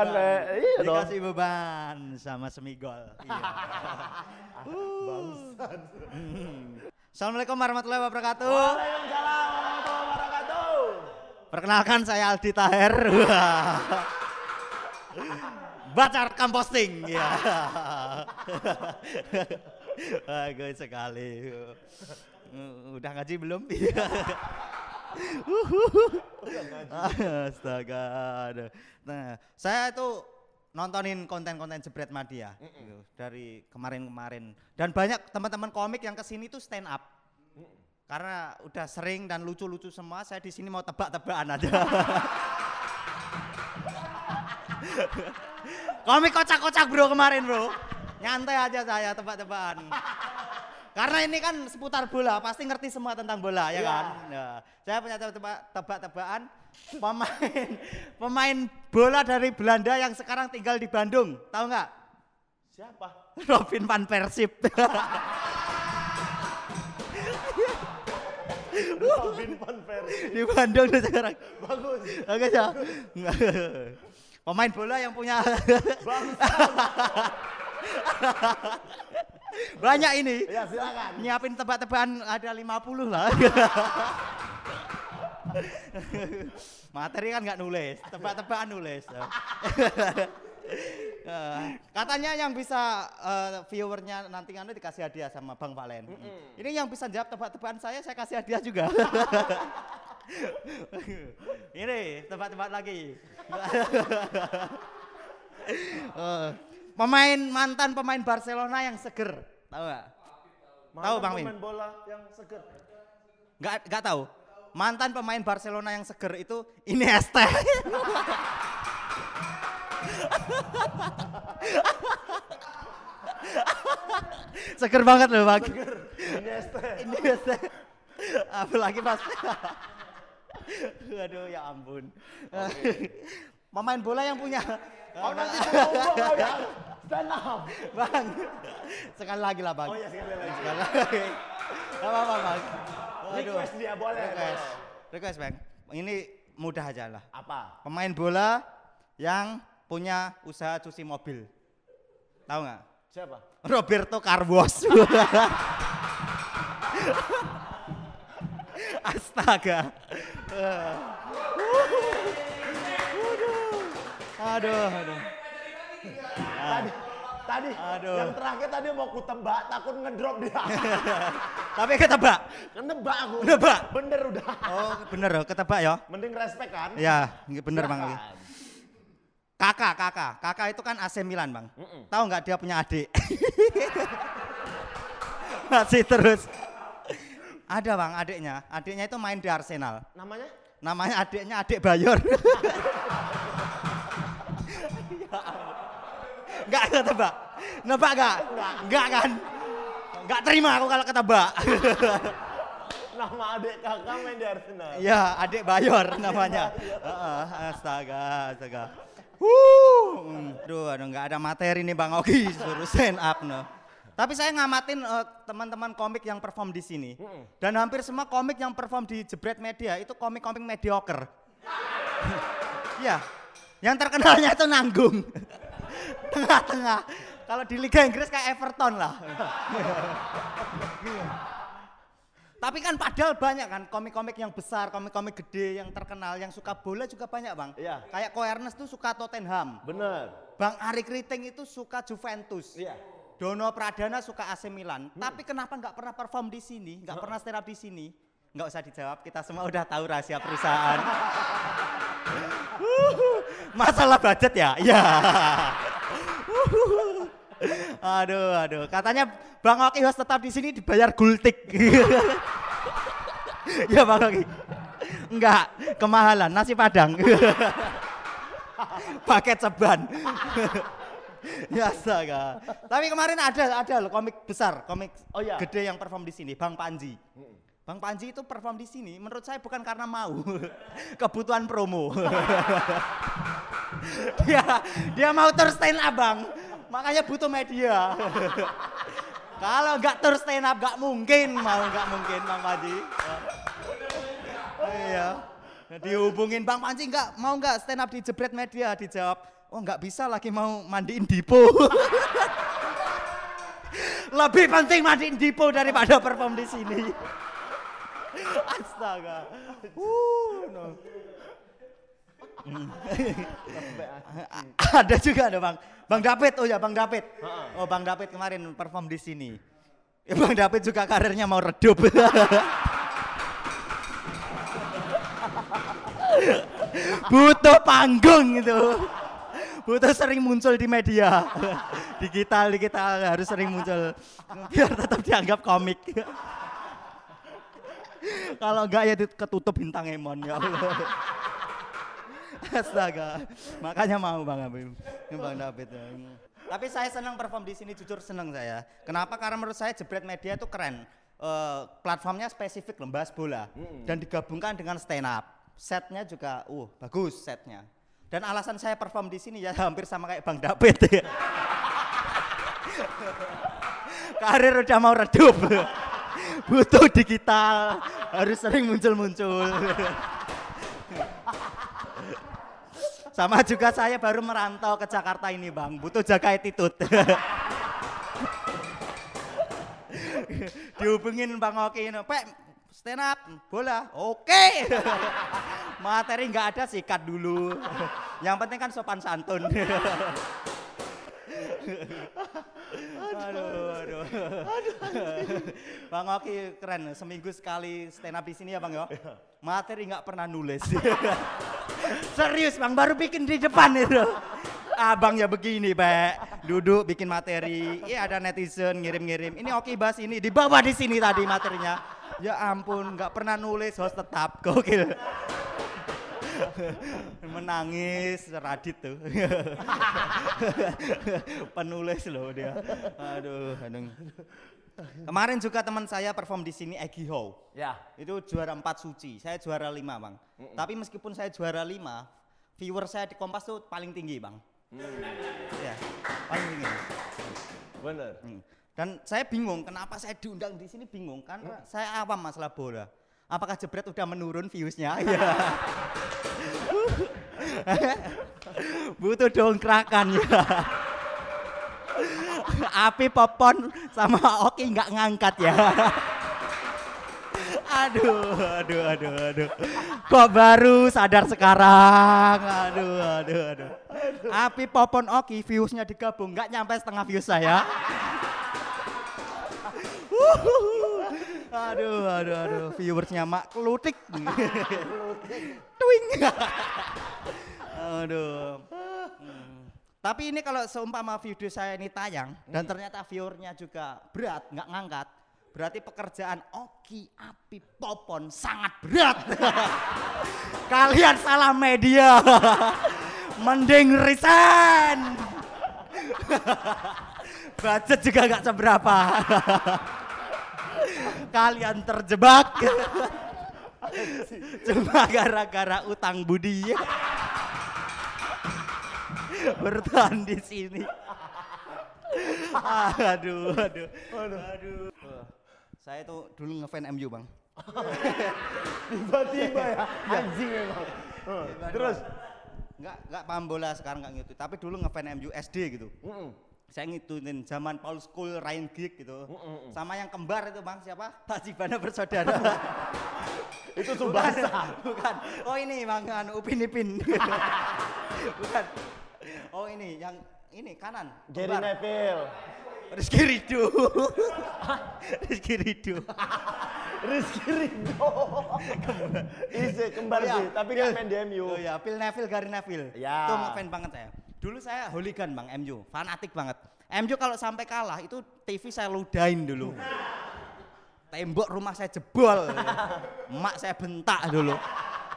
Silakan, Pe. Iya dong. Dikasih beban sama semigol. Iya. Bangsat. Assalamualaikum warahmatullahi wabarakatuh. Waalaikumsalam warahmatullahi wabarakatuh. Perkenalkan saya Aldi Taher. Baca rekam posting. Ya. Bagus sekali. Udah ngaji belum? Astaga. aduh. Nah, saya itu nontonin konten-konten jebret media. Gitu, dari kemarin-kemarin. Dan banyak teman-teman komik yang ke sini tuh stand up. Karena udah sering dan lucu-lucu semua saya di sini mau tebak-tebakan aja. Komik kocak-kocak bro kemarin bro. Nyantai aja saya tebak-tebakan karena ini kan seputar bola pasti ngerti semua tentang bola ya Iya. kan Nah, saya punya tebak- tebak-tebakan pemain pemain bola dari Belanda yang sekarang tinggal di Bandung tahu nggak Siapa? Robin van Persip Robin Van Persie. di Bandung tuh sekarang Bagus. Oke ya. Pemain bola yang punya banyak ini. Ya silakan. Nyiapin tebak-tebakan ada 50 lah. Materi kan nggak nulis, tebak-tebakan nulis. Eh, katanya yang bisa eh, viewernya nanti anu dikasih hadiah sama Bang Valen. Ini yang bisa jawab tebak-tebakan saya, saya kasih hadiah juga. Ini tebak-tebak lagi. Eh, pemain mantan pemain Barcelona yang seger, tahu nggak? Tahu, Bang Win? Pemain bola yang seger. Nggak nggak tahu. Mantan pemain Barcelona yang seger itu Iniesta. seger banget loh bang. Seger. Iniesta. Iniesta. Apalagi pas. Aduh ya ampun. Pemain bola yang punya. Oh nanti ngomong kau ya. Stand up. Bang, sekali lagi lah bang. Oh ya sekali lagi. Sekali lagi. Apa-apa bang. Request dia boleh. Request. boleh. Request bang. Ini mudah aja lah. Apa? Pemain bola yang punya usaha cuci mobil. Tahu nggak? Siapa? Roberto Carlos. Astaga. Aduh, aduh. Tadi tadi Aduh. yang terakhir tadi mau ku tebak takut ngedrop dia. Tapi ketebak. Nebak aku. Nebak? Bener udah. Oh, bener loh, ketebak ya. Mending respect kan? Ya, bener Bang. Kakak, kakak. Kakak itu kan AC Milan, Bang. Mm-mm. Tahu nggak dia punya adik? Masih terus. Ada, Bang, adiknya. Adiknya itu main di Arsenal. Namanya? Namanya adiknya adik Bayor. Enggak ketebak. Nebak enggak? Enggak kan? Enggak terima aku kalau ketebak. Nama adik kakak main di Arsenal. Iya, adik Bayor namanya. Heeh, astaga, astaga. Wuh, hmm, aduh, aduh, nggak ada materi nih Bang Ogi suruh stand up no. Tapi saya ngamatin eh, teman-teman komik yang perform di sini. Mm-mm. Dan hampir semua komik yang perform di Jebret Media itu komik-komik mediocre. Iya. Yang terkenalnya itu nanggung. Tengah-tengah. Kalau di Liga Inggris kayak Everton lah. Tapi kan padahal banyak kan komik-komik yang besar, komik-komik gede yang terkenal, yang suka bola juga banyak bang. Iya. Kayak Ko Ernest tuh suka Tottenham. Bener. Bang Ari Kriting itu suka Juventus. Iya. Dono Pradana suka AC Milan. Tapi kenapa nggak pernah perform di sini? Nggak pernah stand up di sini? Nggak usah dijawab, kita semua udah tahu rahasia perusahaan. Masalah budget ya? Iya. aduh, aduh. Katanya Bang Oki harus tetap di sini dibayar gultik. ya Bang Oki. Enggak, kemahalan nasi padang. Paket ceban. ya astaga. Tapi kemarin ada ada loh komik besar, komik Oh, iya. gede yang perform di sini, Bang Panji. Bang Panji itu perform di sini menurut saya bukan karena mau, kebutuhan promo. dia dia mau tur stand up, Bang. Makanya butuh media. Kalau nggak tur stand up nggak mungkin mau nggak mungkin Bang Panji. iya. Dihubungin Bang Panji nggak mau nggak stand up di jebret media dijawab Oh nggak bisa lagi mau mandiin Dipo. Lebih penting mandiin Dipo daripada perform di sini. Astaga. Uh, no. Ada juga ada bang, Bang David, oh ya Bang David, oh Bang David kemarin perform di sini. Ya, bang David juga karirnya mau redup. Butuh panggung itu. Butuh sering muncul di media. digital, digital harus sering muncul. Biar tetap dianggap komik. Kalau enggak ya ketutup bintang Emon ya Allah. Astaga. Makanya mau Bang Abim. Bang David. ya. Tapi saya senang perform di sini jujur senang saya. Kenapa? Karena menurut saya jebret media itu keren. Eh, platformnya spesifik loh, bahas bola dan digabungkan dengan stand up. Setnya juga, uh bagus setnya. Dan alasan saya perform di sini ya hampir sama kayak Bang David. ya. Karir udah mau redup. Butuh digital, harus sering muncul-muncul. Sama juga saya baru merantau ke Jakarta ini bang, butuh jaga attitude. Dihubungin Bang Oki, Pak stand up, bola, oke. Materi nggak ada sikat dulu. Yang penting kan sopan santun. Aduh, aduh. Bang Oki keren, seminggu sekali stand up di sini ya Bang ya. Materi nggak pernah nulis. Serius Bang, baru bikin di depan itu. Abang ya begini, Pak. Duduk bikin materi. Iya ada netizen ngirim-ngirim. Ini Oki bahas ini, dibawa di sini tadi materinya. Ya ampun, nggak pernah nulis host tetap. Gokil. Menangis Radit tuh. Penulis loh dia. Aduh, aduh. Kemarin juga teman saya perform di sini Egi How. Ya. Itu juara 4 suci, saya juara 5 bang. Tapi meskipun saya juara 5, viewer saya di Kompas tuh paling tinggi bang. Ya, paling tinggi. Bener. Hmm. Dan saya bingung, kenapa saya diundang di sini bingung, karena saya awam masalah bola. Apakah jebret udah menurun viewsnya? Iya. Butuh dongkrakan ya. Api popon sama Oki nggak ngangkat ya. Aduh, aduh, aduh, aduh. Kok baru sadar sekarang? Aduh, aduh, aduh. Api popon Oki viewsnya digabung nggak nyampe setengah views saya. Aduh, aduh, aduh. Viewersnya mak kelutik. Twing. aduh. Hmm. Tapi ini kalau seumpama video saya ini tayang dan ternyata viewernya juga berat, nggak ngangkat, berarti pekerjaan Oki Api Popon sangat berat. Kalian salah media. Mending resign. Budget juga nggak seberapa. Kalian terjebak. Cuma gara-gara utang budi. Bertahan di sini. aduh, aduh, aduh, aduh. Saya tuh dulu ngefan MU bang. Tiba-tiba ya. Anjing emang. Terus. Nggak, nggak paham bola sekarang nggak gitu. Tapi dulu ngefan MU SD gitu. Mm-mm. Saya ngituin zaman Paul School, Ryan Giggs gitu. Mm-mm. Sama yang kembar itu bang siapa? Tajibana bersaudara. Itu Subasa. bukan. Oh ini bang anu, Upin Ipin. bukan. Oh ini yang ini kanan. Gary kembar. Neville. Rizky Ridho. Rizky Ridho. Rizky Ridho. Isi kembar Oh, iya. sih, tapi kan main di MU. Oh ya, Phil Neville, Gary Neville. Ya. Itu ngefan banget saya. Dulu saya hooligan bang MU, fanatik banget. MU kalau sampai kalah itu TV saya ludahin dulu. Tembok rumah saya jebol. Emak saya bentak dulu.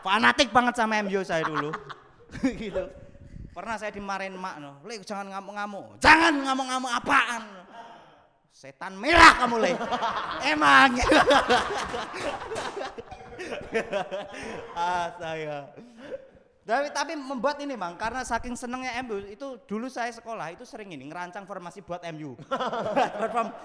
Fanatik banget sama MU saya dulu. gitu. Pernah saya dimarahin emak, no. Le jangan ngamuk-ngamuk. Jangan ngamuk-ngamuk apaan? Setan merah kamu, Le. Emang. ah, saya. Tapi, tapi membuat ini bang, karena saking senengnya MU itu dulu saya sekolah itu sering ini ngerancang formasi buat MU. buat form-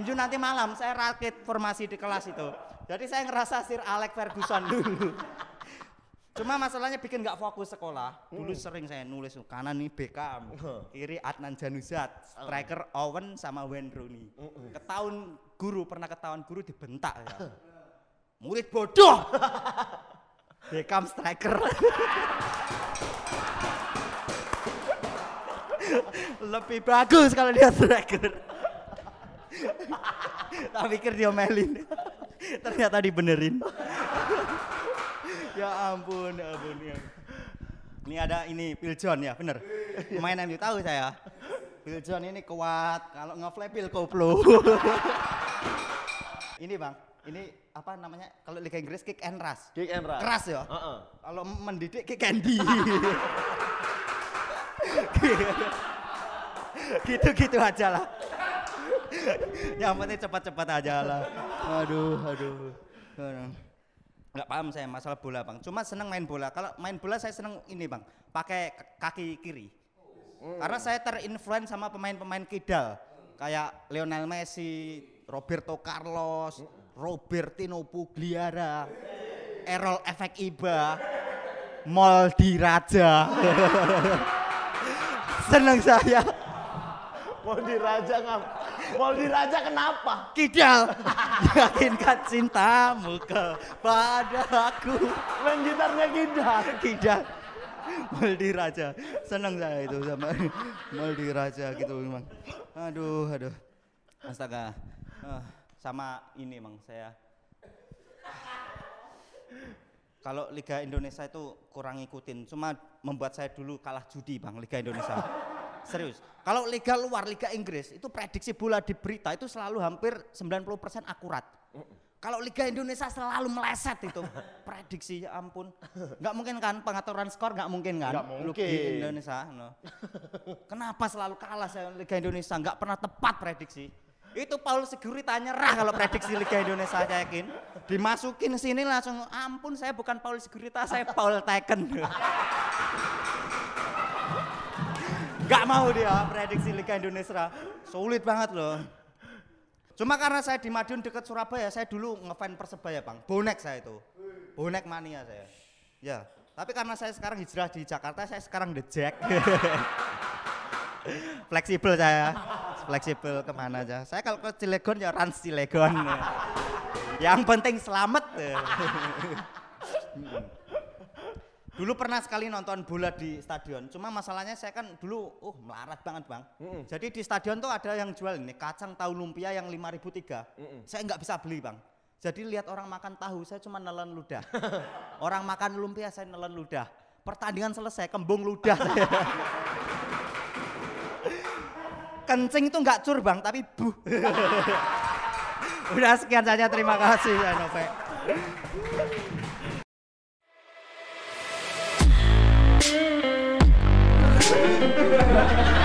MU nanti malam saya rakit formasi di kelas itu. Jadi saya ngerasa Sir Alex Ferguson dulu. Cuma masalahnya bikin nggak fokus sekolah. Dulu sering saya nulis kanan nih Beckham, kiri Adnan Januzat, striker Owen sama Wayne Rooney. Ketahuan guru pernah ketahuan guru dibentak ya. Murid bodoh. Beckham striker. Lebih bagus kalau dia striker. tak pikir dia melin. Ternyata dibenerin. ya ampun, ya ampun. Ya. Ini ada ini Phil John ya, bener. Pemain MU tahu saya. Phil John ini kuat, kalau ngeflap Phil koplo. ini bang, ini apa namanya? Kalau Liga Inggris kick and rush. Kick and rush. Keras ya. Heeh. Kalau mendidik kick candy. Gitu-gitu aja lah. Yang penting cepat-cepat aja lah. Aduh, aduh. Nggak paham saya masalah bola bang. Cuma seneng main bola. Kalau main bola saya seneng ini bang, pakai kaki kiri. Karena saya terinfluence sama pemain-pemain kidal. Kayak Lionel Messi, Roberto Carlos, Robertino Pugliara, Errol Efek Iba, Moldi Raja. seneng saya. Mau diraja ngap? Mau diraja kenapa? Kidal, yakinkan cintamu kepadaku. Main gitarnya gitar. Kidal, Maldi Raja, seneng saya itu sama Maldi Raja gitu memang. Aduh, aduh, astaga. Ah, sama ini emang saya. Kalau Liga Indonesia itu kurang ngikutin, cuma membuat saya dulu kalah judi bang Liga Indonesia. Serius. Kalau liga luar, liga Inggris itu prediksi bola di berita itu selalu hampir 90% akurat. Kalau liga Indonesia selalu meleset itu prediksi ya ampun. Nggak mungkin kan pengaturan skor nggak mungkin kan? Nggak mungkin. Di Indonesia. no. Kenapa selalu kalah saya liga Indonesia nggak pernah tepat prediksi. Itu Paul Sigurita nyerah kalau prediksi Liga Indonesia saya yakin. Dimasukin sini langsung ampun saya bukan Paul Sigurita, saya Paul Teken. Gak mau dia prediksi Liga Indonesia. Sulit banget loh. Cuma karena saya di Madiun dekat Surabaya, saya dulu ngefan Persebaya, Bang. Bonek saya itu. Bonek mania saya. Ya, tapi karena saya sekarang hijrah di Jakarta, saya sekarang the Jack. Fleksibel saya. Fleksibel ke mana aja. Saya kalau ke Cilegon ya Rans Cilegon. Yang penting selamat. Dulu pernah sekali nonton bola di stadion. Cuma masalahnya saya kan dulu uh melarat banget, Bang. Jadi di stadion tuh ada yang jual ini kacang tahu lumpia yang 5003. Saya nggak bisa beli, Bang. Jadi lihat orang makan tahu, saya cuma nelen ludah. orang makan lumpia saya nelen ludah. Pertandingan selesai, kembung ludah. kencing itu nggak curbang tapi buh. Udah sekian saja terima kasih ya Nove. ha ha!